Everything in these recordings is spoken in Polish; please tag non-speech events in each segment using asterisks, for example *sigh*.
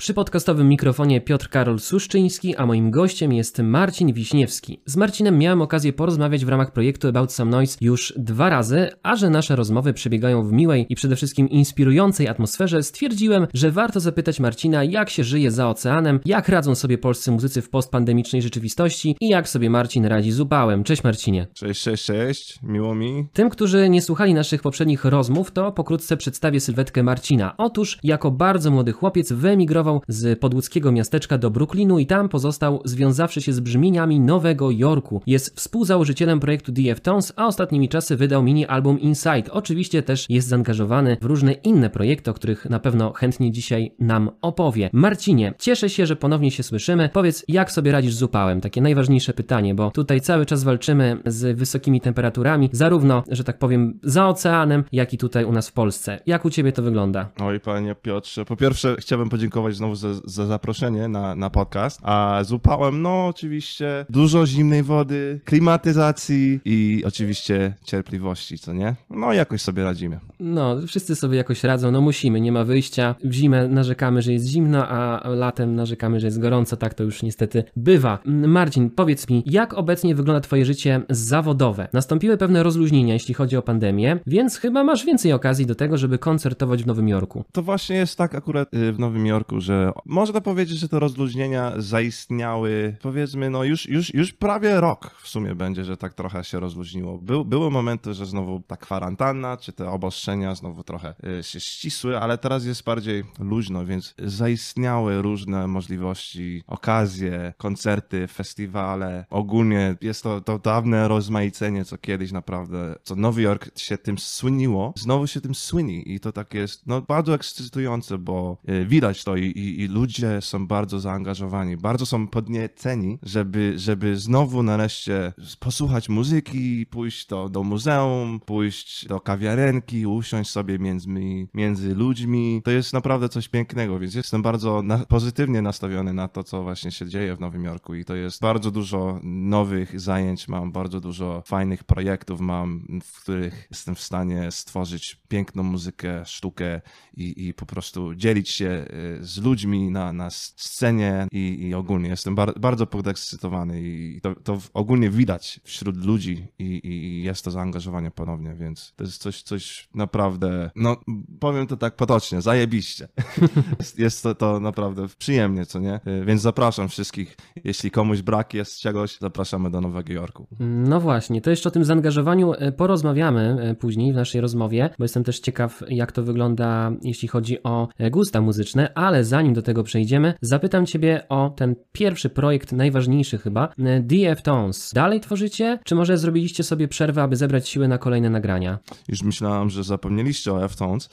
Przy podcastowym mikrofonie Piotr Karol Suszczyński, a moim gościem jest Marcin Wiśniewski. Z Marcinem miałem okazję porozmawiać w ramach projektu About Some Noise już dwa razy, a że nasze rozmowy przebiegają w miłej i przede wszystkim inspirującej atmosferze, stwierdziłem, że warto zapytać Marcina, jak się żyje za oceanem, jak radzą sobie polscy muzycy w postpandemicznej rzeczywistości i jak sobie Marcin radzi z upałem. Cześć Marcinie. Cześć, cześć, cześć, miło mi. Tym, którzy nie słuchali naszych poprzednich rozmów, to pokrótce przedstawię sylwetkę Marcina. Otóż, jako bardzo młody chłopiec wyemigrował z podłódzkiego miasteczka do Brooklynu i tam pozostał, związawszy się z brzmieniami Nowego Jorku. Jest współzałożycielem projektu DF Tones, a ostatnimi czasy wydał mini album Inside. Oczywiście też jest zaangażowany w różne inne projekty, o których na pewno chętnie dzisiaj nam opowie. Marcinie, cieszę się, że ponownie się słyszymy. Powiedz, jak sobie radzisz z upałem? Takie najważniejsze pytanie, bo tutaj cały czas walczymy z wysokimi temperaturami, zarówno, że tak powiem, za oceanem, jak i tutaj u nas w Polsce. Jak u ciebie to wygląda? Oj, panie Piotrze, po pierwsze chciałbym podziękować znowu za, za zaproszenie na, na podcast, a z upałem, no oczywiście, dużo zimnej wody, klimatyzacji i oczywiście cierpliwości, co nie? No jakoś sobie radzimy. No, wszyscy sobie jakoś radzą, no musimy, nie ma wyjścia. W zimę narzekamy, że jest zimno, a latem narzekamy, że jest gorąco, tak to już niestety bywa. Mm, Marcin, powiedz mi, jak obecnie wygląda twoje życie zawodowe? Nastąpiły pewne rozluźnienia, jeśli chodzi o pandemię, więc chyba masz więcej okazji do tego, żeby koncertować w Nowym Jorku. To właśnie jest tak akurat y, w Nowym Jorku, że można powiedzieć, że te rozluźnienia zaistniały, powiedzmy, no już, już, już prawie rok w sumie będzie, że tak trochę się rozluźniło. Był, były momenty, że znowu ta kwarantanna, czy te obostrzenia znowu trochę y, się ścisły, ale teraz jest bardziej luźno, więc zaistniały różne możliwości, okazje, koncerty, festiwale. Ogólnie jest to, to dawne rozmaicenie, co kiedyś naprawdę, co Nowy Jork się tym słyniło, znowu się tym słyni i to tak jest, no bardzo ekscytujące, bo y, widać to i, i, i ludzie są bardzo zaangażowani, bardzo są podnieceni, żeby, żeby znowu nareszcie posłuchać muzyki, pójść do, do muzeum, pójść do kawiarenki, usiąść sobie między, między ludźmi. To jest naprawdę coś pięknego, więc jestem bardzo na, pozytywnie nastawiony na to, co właśnie się dzieje w Nowym Jorku i to jest bardzo dużo nowych zajęć, mam bardzo dużo fajnych projektów mam, w których jestem w stanie stworzyć piękną muzykę, sztukę i, i po prostu dzielić się y, z ludźmi na, na scenie i, i ogólnie jestem bar, bardzo podekscytowany i to, to ogólnie widać wśród ludzi i, i jest to zaangażowanie ponownie, więc to jest coś, coś naprawdę, no powiem to tak potocznie, zajebiście. *laughs* jest, jest to, to naprawdę przyjemnie, co nie? Y, Więc zapraszam wszystkich, jeśli komuś brak jest czegoś, zapraszamy do Nowego Jorku. No właśnie, to jeszcze o tym zaangażowaniu e, porozmawiamy e, później w naszej rozmowie, bo jestem też ciekaw, jak to wygląda, jeśli chodzi o gusta muzyczne, ale zanim do tego przejdziemy, zapytam Ciebie o ten pierwszy projekt, najważniejszy chyba, e, DF Tones. Dalej tworzycie, czy może zrobiliście sobie przerwę, aby zebrać siły na kolejne nagrania? Już myślałem, że zapomnieliście o F-Tones.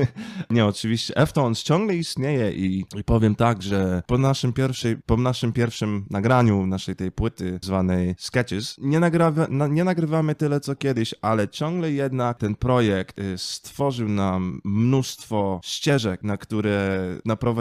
*laughs* Nie, oczywiście F-Tones ciągle istnieje i, i powiem tak, że po naszym, pierwszej, po naszym pierwszym nagraniu naszej tej płyty zwanej Sketches nie, nagrawa, na, nie nagrywamy tyle co kiedyś, ale ciągle jednak ten projekt y, stworzył nam mnóstwo ścieżek, na które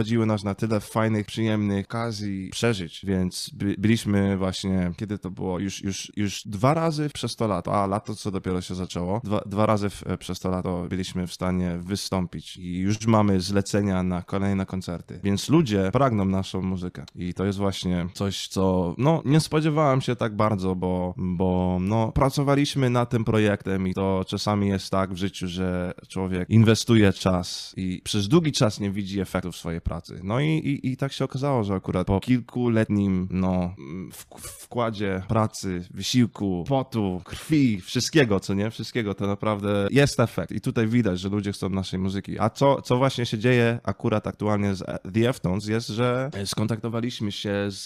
naprowadziły nas na tyle fajnych, przyjemnych okazji przeżyć, więc by, byliśmy właśnie, kiedy to było? Już, już, już dwa razy przez to lato, a lato co dopiero się zaczęło, dwa, dwa razy w, przez to lato byliśmy w stanie wystąpić i już mamy zlecenia na kolejne koncerty, więc ludzie pragną naszą muzykę i to jest właśnie coś, co no nie spodziewałem się tak bardzo, bo, bo no pracowaliśmy nad tym projektem i to czasami jest tak w życiu, że człowiek inwestuje czas i przez długi czas nie widzi efektów swojej pracy. No i, i, i tak się okazało, że akurat po kilkuletnim no, w, wkładzie pracy, wysiłku, potu, krwi, wszystkiego, co nie? Wszystkiego, to naprawdę jest efekt. I tutaj widać, że ludzie chcą naszej muzyki. A co, co właśnie się dzieje akurat aktualnie z The F-Tones jest, że skontaktowaliśmy się z,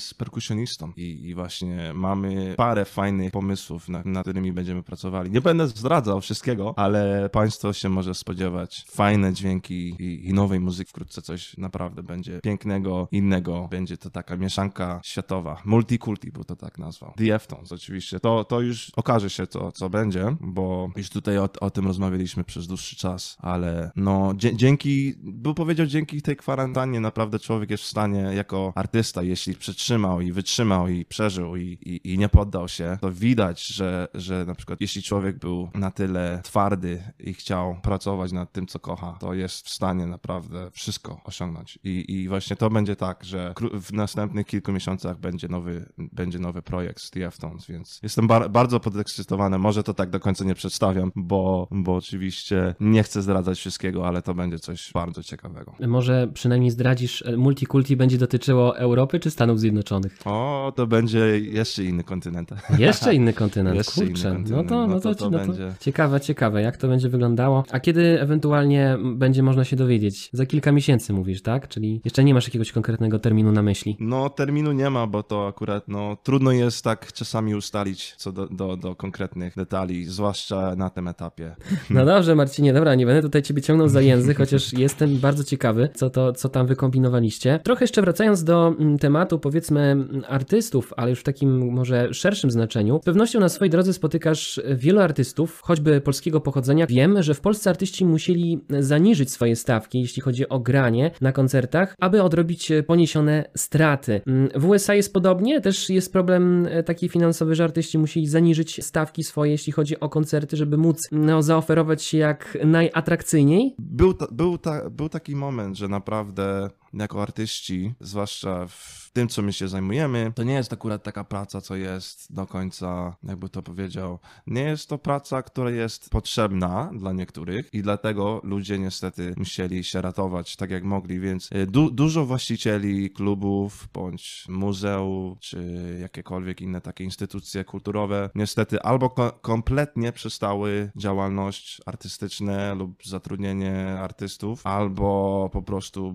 z perkusjonistą i, i właśnie mamy parę fajnych pomysłów, na, nad którymi będziemy pracowali. Nie będę zdradzał wszystkiego, ale państwo się może spodziewać fajne dźwięki i, i nowej muzyki. Wkrótce coś naprawdę będzie pięknego, innego. Będzie to taka mieszanka światowa. Multikulti, bo to tak nazwał. The F-Tones oczywiście. To, to już okaże się, co, co będzie, bo już tutaj o, o tym rozmawialiśmy przez dłuższy czas, ale no dzięki, był powiedział, dzięki tej kwarantannie naprawdę człowiek jest w stanie jako artysta, jeśli przetrzymał i wytrzymał i przeżył i, i, i nie poddał się, to widać, że, że na przykład jeśli człowiek był na tyle twardy i chciał pracować nad tym, co kocha, to jest w stanie naprawdę wszystko osiągnąć. I, I właśnie to będzie tak, że w następnych kilku miesiącach będzie nowy, będzie nowy projekt z Deftones, więc jestem bar- bardzo podekscytowany. Może to tak do końca nie przedstawiam, bo, bo oczywiście nie chcę zdradzać wszystkiego, ale to będzie coś bardzo ciekawego. Może przynajmniej zdradzisz, e, multikulti będzie dotyczyło Europy czy Stanów Zjednoczonych? O, to będzie jeszcze inny kontynent. *laughs* Jeszcze inny *laughs* kontynent, Jeszcze inny kurczę. no, kontynent. to, no, No to, to- to no to będzie- ciekawe, ciekawe, jak to będzie wyglądało. A kiedy ewentualnie będzie można się dowiedzieć? Za kilka miesięcy mówisz, tak? Czyli jeszcze nie masz jakiegoś konkretnego terminu na myśli. No, terminu nie ma, bo to akurat no, trudno jest tak czasami ustalić co do, do, do konkretnych detali, zwłaszcza na tym etapie. *laughs* No dobrze, Marcinie, dobra, nie będę tutaj ciebie ciągnął za język, chociaż *laughs* jestem bardzo ciekawy, co to, co tam wykombinowaliście. Trochę jeszcze wracając do mm, tematu, powiedzmy, mm, artystów, ale już w takim może szerszym znaczeniu. Z pewnością na swojej drodze spotykasz wielu artystów, choćby polskiego pochodzenia. Wiem, że w Polsce artyści musieli zaniżyć swoje stawki, jeśli chodzi o granie na koncertach, aby odrobić e, poniesione straty. Mm, W USA jest podobnie, też jest problem e, taki finansowy, że artyści musieli zaniżyć stawki swoje, jeśli chodzi o koncerty, żeby móc no, zaoferować się jak najatrakcyjniej. Był, ta, był, ta, był taki moment, że naprawdę jako artyści, zwłaszcza w tym, co my się zajmujemy, to nie jest akurat taka praca, co jest do końca, jakby to powiedział, nie jest to praca, która jest potrzebna dla niektórych i dlatego ludzie niestety musieli się ratować tak jak mogli, więc y, du dużo właścicieli klubów bądź muzeum, czy jakiekolwiek inne takie instytucje kulturowe niestety albo ko kompletnie przestały działalność artystyczne lub zatrudnienie artystów, albo po prostu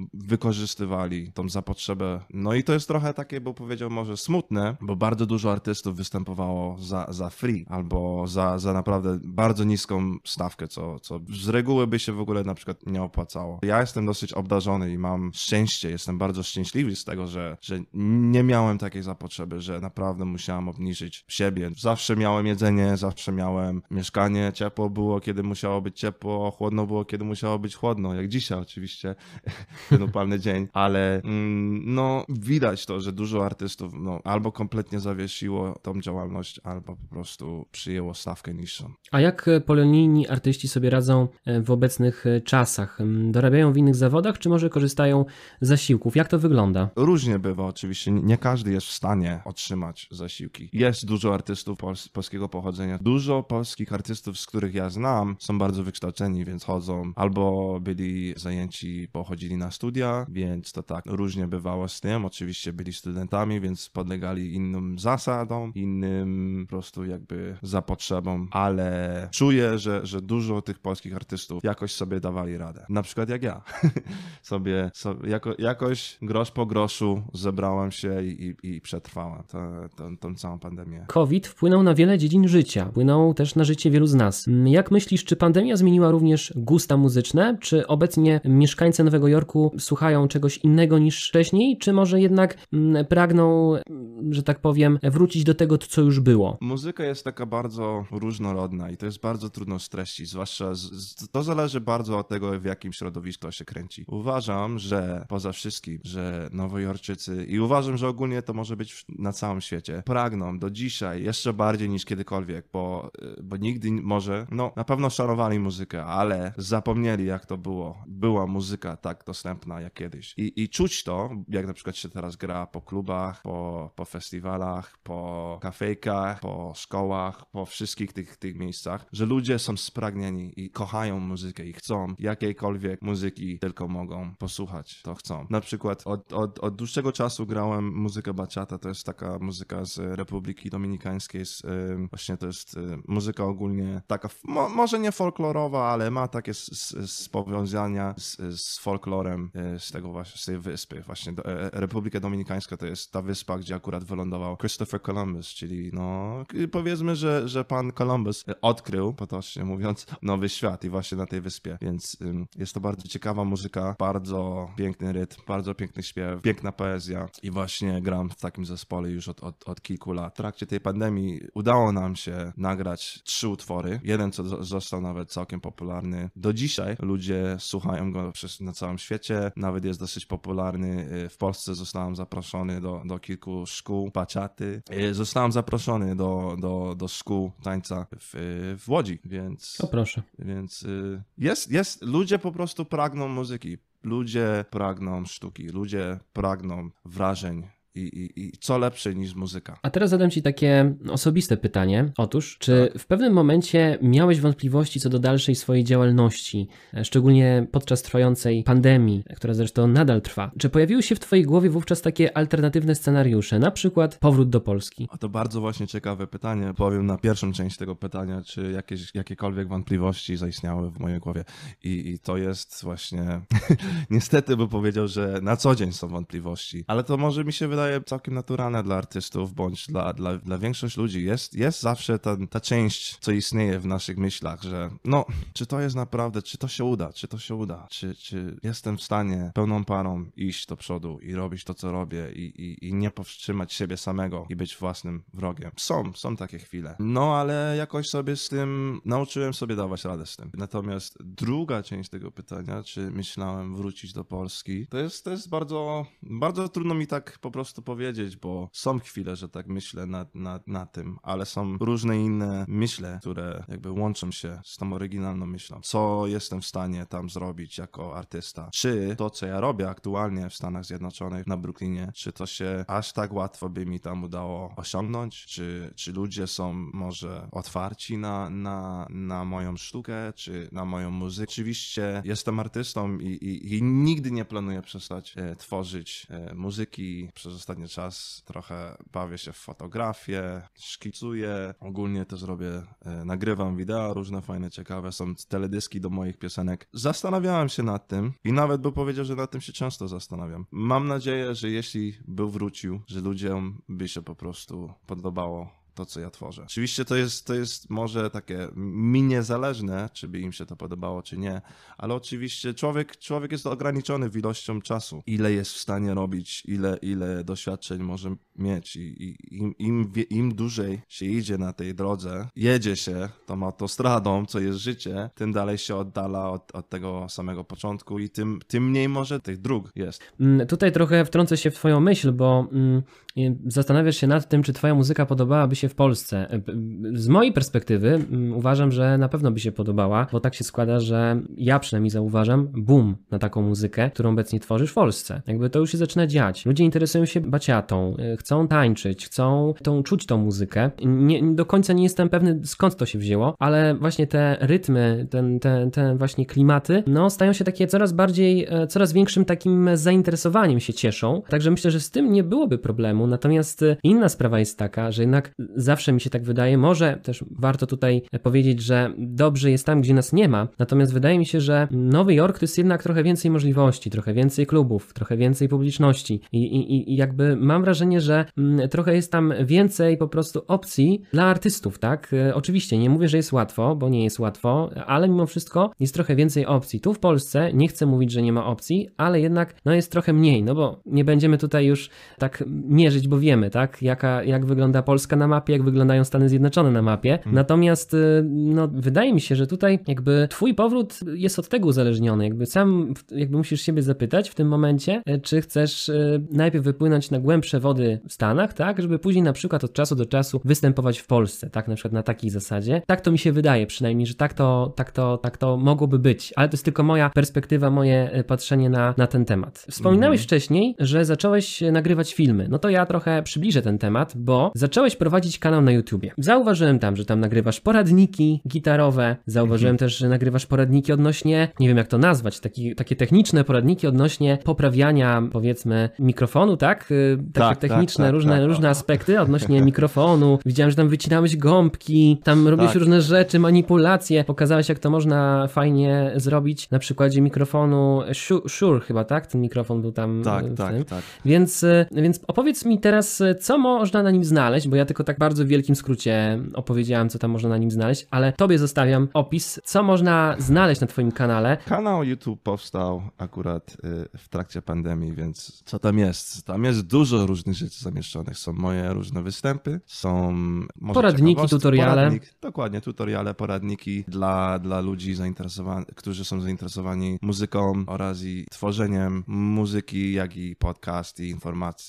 wykorzystywali tą zapotrzebę. No i to jest trochę takie, bo powiedział może smutne, bo bardzo dużo artystów występowało za, za free, albo za, za naprawdę bardzo niską stawkę, co, co z reguły by się w ogóle na przykład nie opłacało. Ja jestem dosyć obdarzony i mam szczęście, jestem bardzo szczęśliwy z tego, że, że nie miałem takiej zapotrzeby, że naprawdę musiałem obniżyć siebie. Zawsze miałem jedzenie, zawsze miałem mieszkanie, ciepło było, kiedy musiało być ciepło, chłodno było, kiedy musiało być chłodno, jak dzisiaj oczywiście, *laughs* ten upalny dzień, ale mm, no widać to, że dużo artystów no, albo kompletnie zawiesiło tą działalność, albo po prostu przyjęło stawkę niższą. A jak polonijni artyści sobie radzą e, w obecnych e, czasach? M, Dorabiają w innych zawodach, czy może korzystają z zasiłków? Jak to wygląda? Różnie bywa oczywiście, nie- nie każdy jest w stanie otrzymać zasiłki. Jest dużo artystów pols- polskiego pochodzenia. Dużo polskich artystów, z których ja znam, są bardzo wykształceni, więc chodzą albo byli zajęci, bo chodzili na studia, więc to tak różnie bywało z tym. Oczywiście byli studentami, więc podlegali innym zasadom, innym po prostu jakby zapotrzebom, ale czuję, że, że dużo tych polskich artystów jakoś sobie dawali radę. Na przykład jak ja. *laughs* sobie, sobie jako, jakoś grosz po groszu zebrałem się i, i, i przetrwałem tę- tę- tą całą pandemię. COVID wpłynął na wiele dziedzin życia, wpłynął też na życie wielu z nas. M, Jak myślisz, czy pandemia zmieniła również gusta muzyczne? Czy obecnie mieszkańcy Nowego Jorku słuchają czegoś innego niż wcześniej? Czy może jednak m, pragną, m, że tak powiem, wrócić do tego, co już było? Muzyka jest taka bardzo różnorodna i to jest bardzo trudno streścić, zwłaszcza z, to zależy bardzo od tego, w jakim środowisku się kręci. Uważam, że poza wszystkim, że Nowojorczycy i uważam, że ogólnie to może być na całym świecie, pragną do dzisiaj jeszcze bardziej niż kiedykolwiek, bo, y, bo nigdy może, no na pewno szanowali muzykę, ale zapomnieli jak to było. Była muzyka tak dostępna jak kiedyś. I, i czuć to, jak na przykład się teraz gra po klubach, po, po festiwalach, po kafejkach, po szkołach, po wszystkich tych, tych miejscach, że ludzie są spragnieni i kochają muzykę i chcą jakiejkolwiek muzyki tylko mogą posłuchać, to chcą. Na przykład od, od, od dłuższego czasu grałem muzykę bachata, to jest taka muzyka z Republiki Dominikańskiej, z, właśnie to jest y, muzyka ogólnie taka, mo, może nie folklorowa, ale ma takie s, s, s powiązania z, z folklorem y, z tego właśnie, z tej wyspy. Właśnie do, e, Republika Dominikańska to jest ta wyspa, gdzie akurat wylądował Christopher Columbus, czyli no powiedzmy, że, że pan Columbus odkrył, potocznie mówiąc, nowy świat i właśnie na tej wyspie, więc jest to bardzo ciekawa muzyka, bardzo piękny rytm, bardzo piękny śpiew, piękna poezja i właśnie gram w takim zespole już od, od, od kilku lat. W trakcie tej pandemii udało nam się nagrać trzy utwory. Jeden, co zo- został nawet całkiem popularny. Do dzisiaj ludzie słuchają go przez, na całym świecie, nawet jest dosyć popularny. Y, W Polsce zostałem zaproszony do, do kilku szkół baczaty. I Zostałem zaproszony do, do, do szkół tańca w, w Łodzi, więc... O proszę. Więc y, jest, jest, ludzie po prostu pragną muzyki, ludzie pragną sztuki, ludzie pragną wrażeń i, i, i co lepsze niż muzyka. A teraz zadam Ci takie osobiste pytanie. Otóż, czy w pewnym momencie miałeś wątpliwości co do dalszej swojej działalności, e, szczególnie podczas trwającej pandemii, która zresztą nadal trwa? Czy pojawiły się w Twojej głowie wówczas takie alternatywne scenariusze, na przykład powrót do Polski? A to bardzo właśnie ciekawe pytanie. Powiem na pierwszą część tego pytania, czy jakieś, jakiekolwiek wątpliwości zaistniały w mojej głowie. I, i to jest właśnie, *laughs* niestety by powiedział, że na co dzień są wątpliwości, ale to może mi się wydaje całkiem naturalne dla artystów, bądź dla, dla, dla większości ludzi. Jest, jest zawsze ta, ta część, co istnieje w naszych myślach, że no, czy to jest naprawdę, czy to się uda, czy to się uda, czy, czy jestem w stanie pełną parą iść do przodu i robić to, co robię i, i, i nie powstrzymać siebie samego i być własnym wrogiem. Są, są takie chwile. No, ale jakoś sobie z tym nauczyłem sobie dawać radę z tym. Natomiast druga część tego pytania, czy myślałem wrócić do Polski, to jest, to jest bardzo, bardzo trudno mi tak po prostu powiedzieć, bo są chwile, że tak myślę nad, nad, nad tym, ale są różne inne myśle, które jakby łączą się z tą oryginalną myślą. Co jestem w stanie tam zrobić jako artysta? Czy to, co ja robię aktualnie w Stanach Zjednoczonych, na Brooklynie, czy to się aż tak łatwo by mi tam udało osiągnąć? Czy, czy ludzie są może otwarci na, na, na moją sztukę, czy na moją muzykę? Oczywiście jestem artystą i, i, i nigdy nie planuję przestać e, tworzyć e, muzyki. Przez ostatni czas trochę bawię się w fotografię, szkicuję. Ogólnie też robię, e, nagrywam wideo różne fajne, ciekawe. Są teledyski do moich piosenek. Zastanawiałem się nad tym i nawet by powiedział, że nad tym się często zastanawiam. Mam nadzieję, że jeśli by wrócił, że ludziom by się po prostu podobało to, co ja tworzę. Oczywiście to jest, to jest może takie mi niezależne, czy by im się to podobało, czy nie, ale oczywiście człowiek, człowiek jest ograniczony w ilością czasu, ile jest w stanie robić, ile, ile doświadczeń może mieć i, i im, im, im dłużej się idzie na tej drodze, jedzie się tą autostradą, co jest życie, tym dalej się oddala od, od tego samego początku i tym, tym mniej może tych dróg jest. Mm, Tutaj trochę wtrącę się w Twoją myśl, bo mm, zastanawiasz się nad tym, czy Twoja muzyka podobałaby się w Polsce. Y, Z mojej perspektywy uważam, że na pewno by się podobała, bo tak się składa, że ja przynajmniej zauważam boom na taką muzykę, którą obecnie tworzysz w Polsce. Jakby to już się zaczyna dziać. Ludzie interesują się baciatą, y, chcą tańczyć, chcą tą, czuć tą muzykę. Nie, do końca nie jestem pewny skąd to się wzięło, ale właśnie te rytmy, ten, te, te właśnie klimaty, no stają się takie coraz bardziej, e, coraz większym takim zainteresowaniem się cieszą. Także myślę, że z tym nie byłoby problemu. Natomiast e, inna sprawa jest taka, że jednak zawsze mi się tak wydaje, może też warto tutaj powiedzieć, że dobrze jest tam, gdzie nas nie ma. Natomiast wydaje mi się, że Nowy Jork to jest jednak trochę więcej możliwości, trochę więcej klubów, trochę więcej publiczności i, i, i jakby mam wrażenie, że mm, trochę jest tam więcej po prostu opcji dla artystów, tak? E, Oczywiście nie mówię, że jest łatwo, bo nie jest łatwo, ale mimo wszystko jest trochę więcej opcji. Tu w Polsce nie chcę mówić, że nie ma opcji, ale jednak no jest trochę mniej, no bo nie będziemy tutaj już tak mierzyć, bo wiemy, tak? Jaka, jak wygląda Polska na mapie, jak wyglądają Stany Zjednoczone na mapie. Natomiast y, no, wydaje mi się, że tutaj jakby twój powrót jest od tego uzależniony. Jakby sam jakby musisz siebie zapytać w tym momencie, y, czy chcesz y, najpierw wypłynąć na głębsze wody w Stanach, tak? Żeby później na przykład od czasu do czasu występować w Polsce, tak? Na przykład na takiej zasadzie. Tak to mi się wydaje przynajmniej, że tak to, tak to, tak to mogłoby być. Ale to jest tylko moja perspektywa, moje patrzenie na, na ten temat. Wspominałeś wcześniej, że zacząłeś nagrywać filmy. No to ja trochę przybliżę ten temat, bo zacząłeś prowadzić kanał na YouTubie. Zauważyłem tam, że tam nagrywasz poradniki gitarowe, zauważyłem też, że nagrywasz poradniki odnośnie, nie wiem jak to nazwać, taki, takie techniczne poradniki odnośnie poprawiania, powiedzmy, mikrofonu, tak? Y, Takie Tak, tak, techniczne, tak, różne, tak. różne aspekty odnośnie mikrofonu. Widziałem, że tam wycinałeś gąbki, tam robiłeś Tak. różne rzeczy, manipulacje. Pokazałeś, jak to można fajnie zrobić na przykładzie mikrofonu Shu- Shure chyba, tak? Ten mikrofon był tam Tak, y, w tak, tym. tak. Więc, y, więc opowiedz mi teraz, co można na nim znaleźć, bo ja tylko tak tak bardzo w wielkim skrócie opowiedziałem, co tam można na nim znaleźć, ale tobie zostawiam opis, co można znaleźć na twoim kanale. Kanał YouTube powstał akurat y, w trakcie pandemii, więc co tam jest? Tam jest dużo różnych rzeczy zamieszczonych. Są moje różne występy, są Poradniki, tutoriale. Poradnik, dokładnie, tutoriale, poradniki dla, dla ludzi zainteresowanych, którzy są zainteresowani muzyką oraz i tworzeniem muzyki, jak i podcast i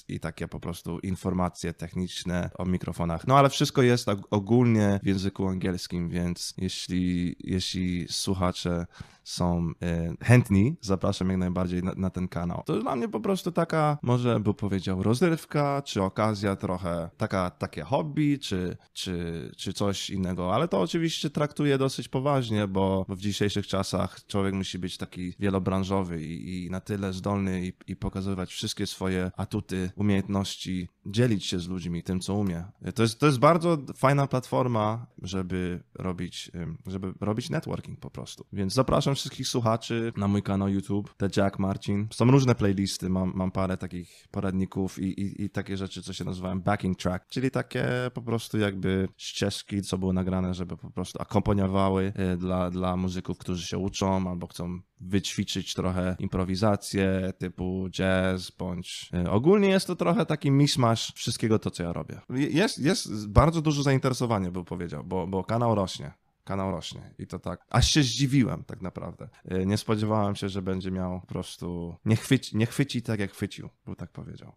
i takie po prostu informacje techniczne o mikrofonach. No ale wszystko jest og- ogólnie w języku angielskim, więc jeśli, jeśli słuchacze są e, chętni, zapraszam jak najbardziej na, na ten kanał. To dla mnie po prostu taka, może by powiedział, rozrywka, czy okazja trochę, taka, takie hobby, czy, czy, czy coś innego, ale to oczywiście traktuję dosyć poważnie, bo w dzisiejszych czasach człowiek musi być taki wielobranżowy i, i na tyle zdolny i, i pokazywać wszystkie swoje atuty, umiejętności, dzielić się z ludźmi tym, co umie. To jest, to jest bardzo fajna platforma, żeby robić, żeby robić networking po prostu. Więc zapraszam wszystkich słuchaczy na mój kanał YouTube, The Jack Marcin. Są różne playlisty, mam, mam parę takich poradników i, i, i takie rzeczy, co się nazywają backing track, czyli takie po prostu jakby ścieżki, co było nagrane, żeby po prostu akompaniowały y, dla, dla muzyków, którzy się uczą albo chcą wyćwiczyć trochę improwizację typu jazz, bądź y, ogólnie jest to trochę taki mishmash wszystkiego to, co ja robię. Jest, jest bardzo duże zainteresowanie, bym powiedział, bo, bo kanał rośnie kanał rośnie. I to tak. Aż się zdziwiłem, tak naprawdę. Y, Nie spodziewałem się, że będzie miał po prostu. Nie chwyci, nie chwyci tak, jak chwycił, bym tak powiedział.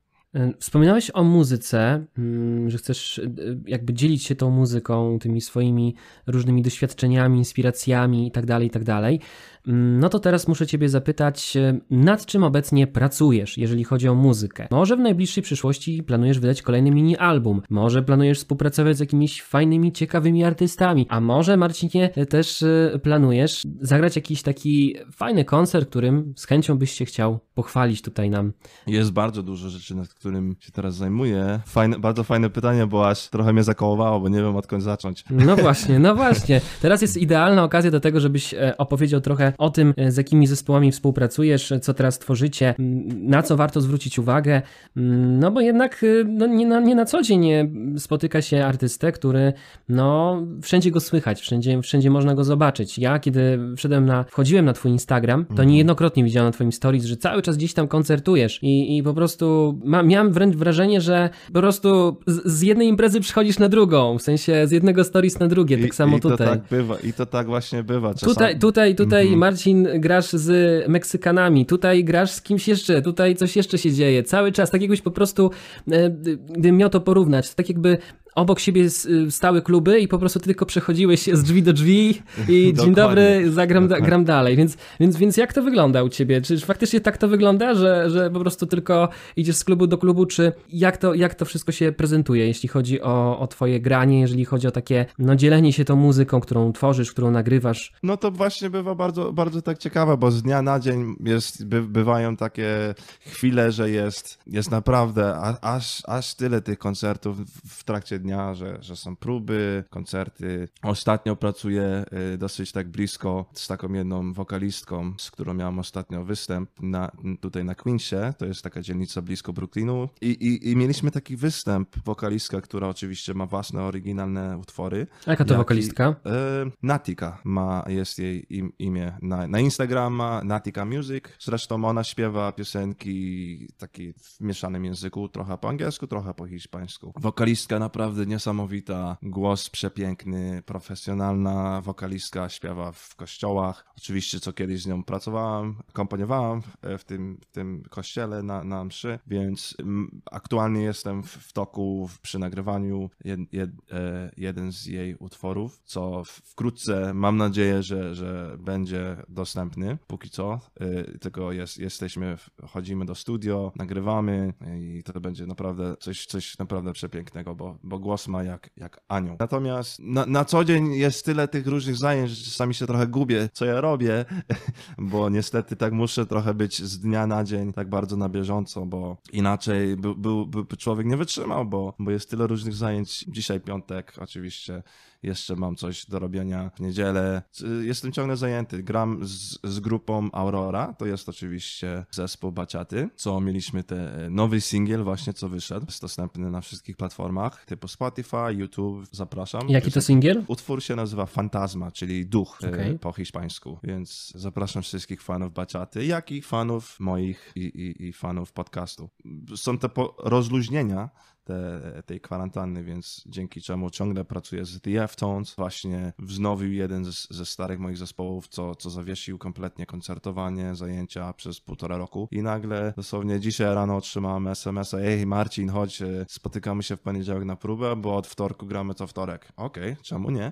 Wspominałeś o muzyce, mm, że chcesz e, jakby dzielić się tą muzyką, tymi swoimi różnymi doświadczeniami, inspiracjami itd., itd. Mm, No to teraz muszę Ciebie zapytać, e, nad czym obecnie pracujesz, jeżeli chodzi o muzykę? Może w najbliższej przyszłości planujesz wydać kolejny mini-album, może planujesz współpracować z jakimiś fajnymi, ciekawymi artystami, a może, Marcinie, e, też planujesz zagrać jakiś taki fajny koncert, którym z chęcią byś się chciał pochwalić tutaj nam. Jest bardzo dużo rzeczy, nad którym się teraz zajmuję. Fajne, bardzo fajne pytanie, bo aż trochę mnie zakołowało, bo nie wiem odkąd zacząć. No *laughs* właśnie, no właśnie. Teraz jest idealna okazja do tego, żebyś e, opowiedział trochę o tym, e, z jakimi zespołami współpracujesz, e, co teraz tworzycie, na co warto zwrócić uwagę. No bo jednak no, nie, na, nie na co dzień spotyka się artystę, który no wszędzie go słychać, wszędzie, wszędzie można go zobaczyć. Ja kiedy wszedłem na, wchodziłem na twój Instagram, to niejednokrotnie widziałem na twoim stories, że cały czas gdzieś tam koncertujesz i, i po prostu ma, miałem wręcz wrażenie, że po prostu z, jednej imprezy przychodzisz na drugą, w sensie z jednego stories na drugie, tak samo I to tutaj. tak bywa, i to tak właśnie bywa. Czasami. Tutaj, tutaj, tutaj Mhm. Marcin grasz z Meksykanami, tutaj grasz z kimś jeszcze, tutaj coś jeszcze się dzieje. Cały czas, tak jakbyś po prostu, e, gdybym miał to porównać, to tak jakby obok siebie stały kluby i po prostu ty tylko przechodziłeś z drzwi do drzwi i *laughs* dzień dobry, zagram, da, gram dalej. Więc, więc, więc jak to wygląda u ciebie? Czy faktycznie tak to wygląda, że, że po prostu tylko idziesz z klubu do klubu, czy jak to, jak to wszystko się prezentuje, jeśli chodzi o, o twoje granie, jeżeli chodzi o takie no, dzielenie się tą muzyką, którą tworzysz, którą nagrywasz? No to właśnie bywa bardzo, bardzo tak ciekawe, bo z dnia na dzień jest, by, bywają takie chwile, że jest, jest naprawdę aż, aż tyle tych koncertów w trakcie dnia, że, że są próby, koncerty. Ostatnio pracuję y, dosyć tak blisko z taką jedną wokalistką, z którą miałem ostatnio występ na, tutaj na Queensie, to jest taka dzielnica blisko Brooklynu i, i, i mieliśmy taki występ, wokalistka, która oczywiście ma własne oryginalne utwory. Jaka to Jaki- wokalistka? E, Natika ma, jest jej im, imię na, na Instagram, ma Natika Music. Zresztą ona śpiewa piosenki takie w mieszanym języku, trochę po angielsku, trochę po hiszpańsku. Wokalistka naprawdę niesamowita, głos przepiękny, profesjonalna wokalistka, śpiewa w kościołach. Oczywiście, co kiedyś z nią pracowałam, akompaniowałam w, w, tym, w tym kościele na, na mszy, więc aktualnie jestem w, toku przy nagrywaniu jed, jed, e, jeden z jej utworów, co wkrótce mam nadzieję, że, że będzie dostępny. Póki co, e, tylko jest, jesteśmy, chodzimy do studio, nagrywamy i to będzie naprawdę coś, coś naprawdę przepięknego, bo, bo głos ma jak, jak anioł. Natomiast na, na co dzień jest tyle tych różnych zajęć, że czasami się trochę gubię, co ja robię, *laughs* bo niestety tak muszę trochę być z dnia na dzień tak bardzo na bieżąco, bo inaczej by, by, by, człowiek nie wytrzymał, bo, bo jest tyle różnych zajęć. Dzisiaj piątek oczywiście, jeszcze mam coś do robienia w niedzielę. Jestem ciągle zajęty. Gram z, z grupą Aurora, to jest oczywiście zespół Baciaty, co mieliśmy te nowy singiel właśnie, co wyszedł. Jest dostępny na wszystkich platformach, typu Spotify, YouTube, zapraszam. Jaki to singiel? Utwór się nazywa Fantasma, czyli duch e, Okej. po hiszpańsku, więc zapraszam wszystkich fanów baciaty, jak i fanów moich i, i, i fanów podcastu. Są te rozluźnienia te, tej kwarantanny, więc dzięki czemu ciągle pracuję z The F-Tones. Właśnie wznowił jeden ze, ze starych moich zespołów, co, co zawiesił kompletnie koncertowanie, zajęcia przez półtora roku i nagle dosłownie dzisiaj rano otrzymałem SMS-a ej Marcin, chodź, e, spotykamy się w poniedziałek na próbę, bo od wtorku gramy co wtorek. Okej, czemu nie?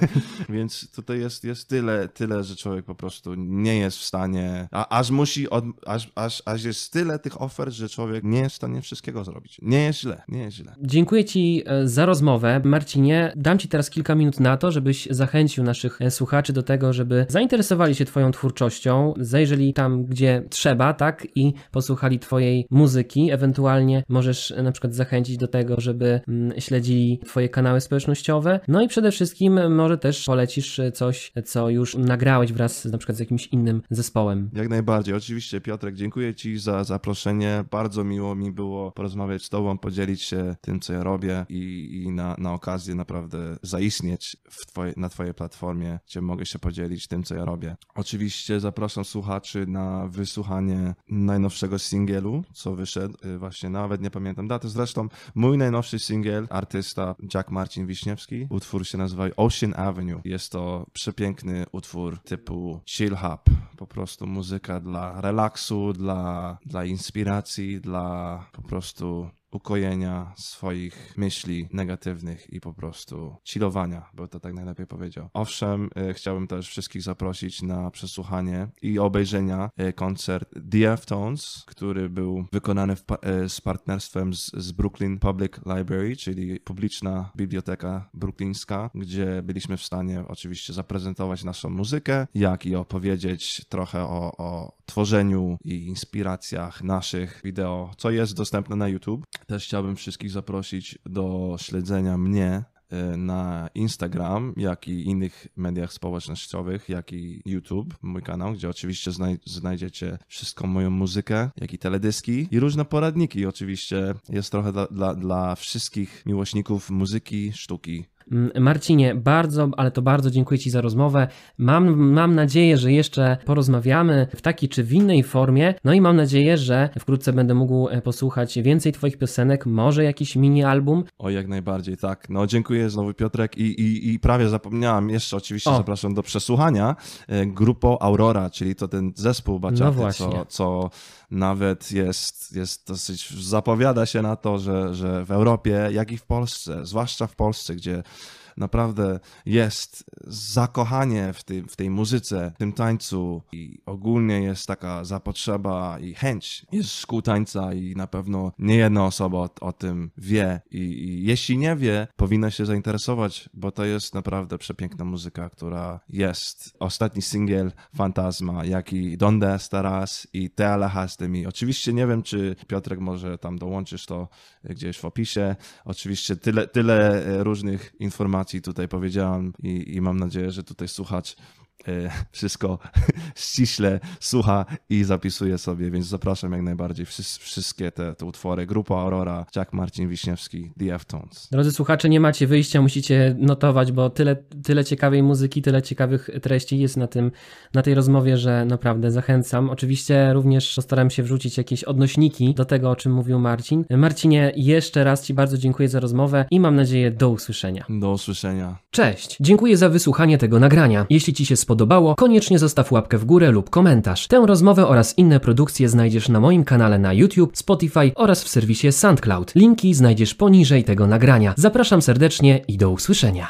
*laughs* Więc tutaj jest, jest tyle, tyle, że człowiek po prostu nie jest w stanie, a, aż musi, od, aż, aż, aż jest tyle tych ofert, że człowiek nie jest w stanie wszystkiego zrobić. Nie jest źle, nie jest źle. Dziękuję Ci e, za rozmowę. Marcinie, dam Ci teraz kilka minut na to, żebyś zachęcił naszych e, słuchaczy do tego, żeby zainteresowali się Twoją twórczością, zajrzeli tam, gdzie trzeba, tak, i posłuchali Twojej muzyki. Ewentualnie możesz e, na przykład zachęcić do tego, żeby mm, śledzili Twoje kanały społecznościowe. No i przede wszystkim może też polecisz coś, co już nagrałeś wraz na przykład z jakimś innym zespołem. Jak najbardziej. Oczywiście, Piotrek, dziękuję Ci za zaproszenie. Bardzo miło mi było porozmawiać z Tobą, podzielić się tym, co ja robię i, i na, na okazję naprawdę zaistnieć w twoje, na Twojej platformie, gdzie mogę się podzielić tym, co ja robię. Oczywiście zapraszam słuchaczy na wysłuchanie najnowszego singielu, co wyszedł. y, Właśnie nawet nie pamiętam daty. Zresztą mój najnowszy singiel, artysta Jack Marcin Wiśniewski, utwór się nazywa Ocean Avenue. Jest to przepiękny utwór typu chill hop. Po prostu muzyka dla relaksu, dla, dla inspiracji, dla po prostu ukojenia swoich myśli negatywnych i po prostu chillowania, bo to tak najlepiej powiedział. Owszem, e, chciałbym też wszystkich zaprosić na przesłuchanie i obejrzenia e, koncert F-Tones, który był wykonany pa- e, z partnerstwem z, z Brooklyn Public Library, czyli publiczna biblioteka brooklyńska, gdzie byliśmy w stanie oczywiście zaprezentować naszą muzykę, jak i opowiedzieć trochę o, o tworzeniu i inspiracjach naszych wideo, co jest dostępne na YouTube. Też chciałbym wszystkich zaprosić do śledzenia mnie e, na Instagram, jak i innych mediach społecznościowych, jak i YouTube, mój kanał, gdzie oczywiście znaj- znajdziecie wszystką moją muzykę, jak i teledyski i różne poradniki. Oczywiście jest trochę dla, dla, dla wszystkich miłośników muzyki, sztuki. Mm, Marcinie, bardzo, ale to bardzo dziękuję Ci za rozmowę. Mam, mam nadzieję, że jeszcze porozmawiamy w takiej czy w innej formie. No i mam nadzieję, że wkrótce będę mógł e, posłuchać więcej Twoich piosenek, może jakiś mini album. O, jak najbardziej, tak. No, dziękuję znowu Piotrek i, i, i prawie zapomniałem, jeszcze oczywiście O. zapraszam do przesłuchania e, Grupo Aurora, czyli to ten zespół baciaty, No co, co nawet jest, jest dosyć, zapowiada się na to, że, że w Europie, jak i w Polsce, zwłaszcza w Polsce, gdzie naprawdę jest zakochanie w, tym, w tej muzyce, w tym tańcu i ogólnie jest taka zapotrzeba i chęć. Jest szkół tańca i na pewno nie jedna osoba o, o tym wie I, i jeśli nie wie, powinna się zainteresować, bo to jest naprawdę przepiękna muzyka, która jest. Ostatni singiel Fantasma, jak i Donde Estarás i Te alejas de mi. Oczywiście nie wiem, czy Piotrek może tam dołączysz to gdzieś w opisie. Oczywiście tyle, tyle e, różnych informacji tutaj powiedziałam i, i mam nadzieję, że tutaj słuchacz wszystko *laughs* ściśle słucha i zapisuje sobie, więc zapraszam jak najbardziej Wszys- wszystkie te, te utwory. Grupa Aurora, Jack Marcin Wiśniewski, The F-Tones. Drodzy słuchacze, nie macie wyjścia, musicie notować, bo tyle, tyle ciekawej muzyki, tyle ciekawych treści jest na, tym, na tej rozmowie, że naprawdę zachęcam. Oczywiście również postaram się wrzucić jakieś odnośniki do tego, o czym mówił Marcin. Marcinie, jeszcze raz Ci bardzo dziękuję za rozmowę i mam nadzieję do usłyszenia. Do usłyszenia. Cześć! Dziękuję za wysłuchanie tego nagrania. Jeśli Ci się spodobało, koniecznie zostaw łapkę w górę lub komentarz. Tę rozmowę oraz inne produkcje znajdziesz na moim kanale na YouTube, Spotify oraz w serwisie SoundCloud. Linki znajdziesz poniżej tego nagrania. Zapraszam serdecznie i do usłyszenia.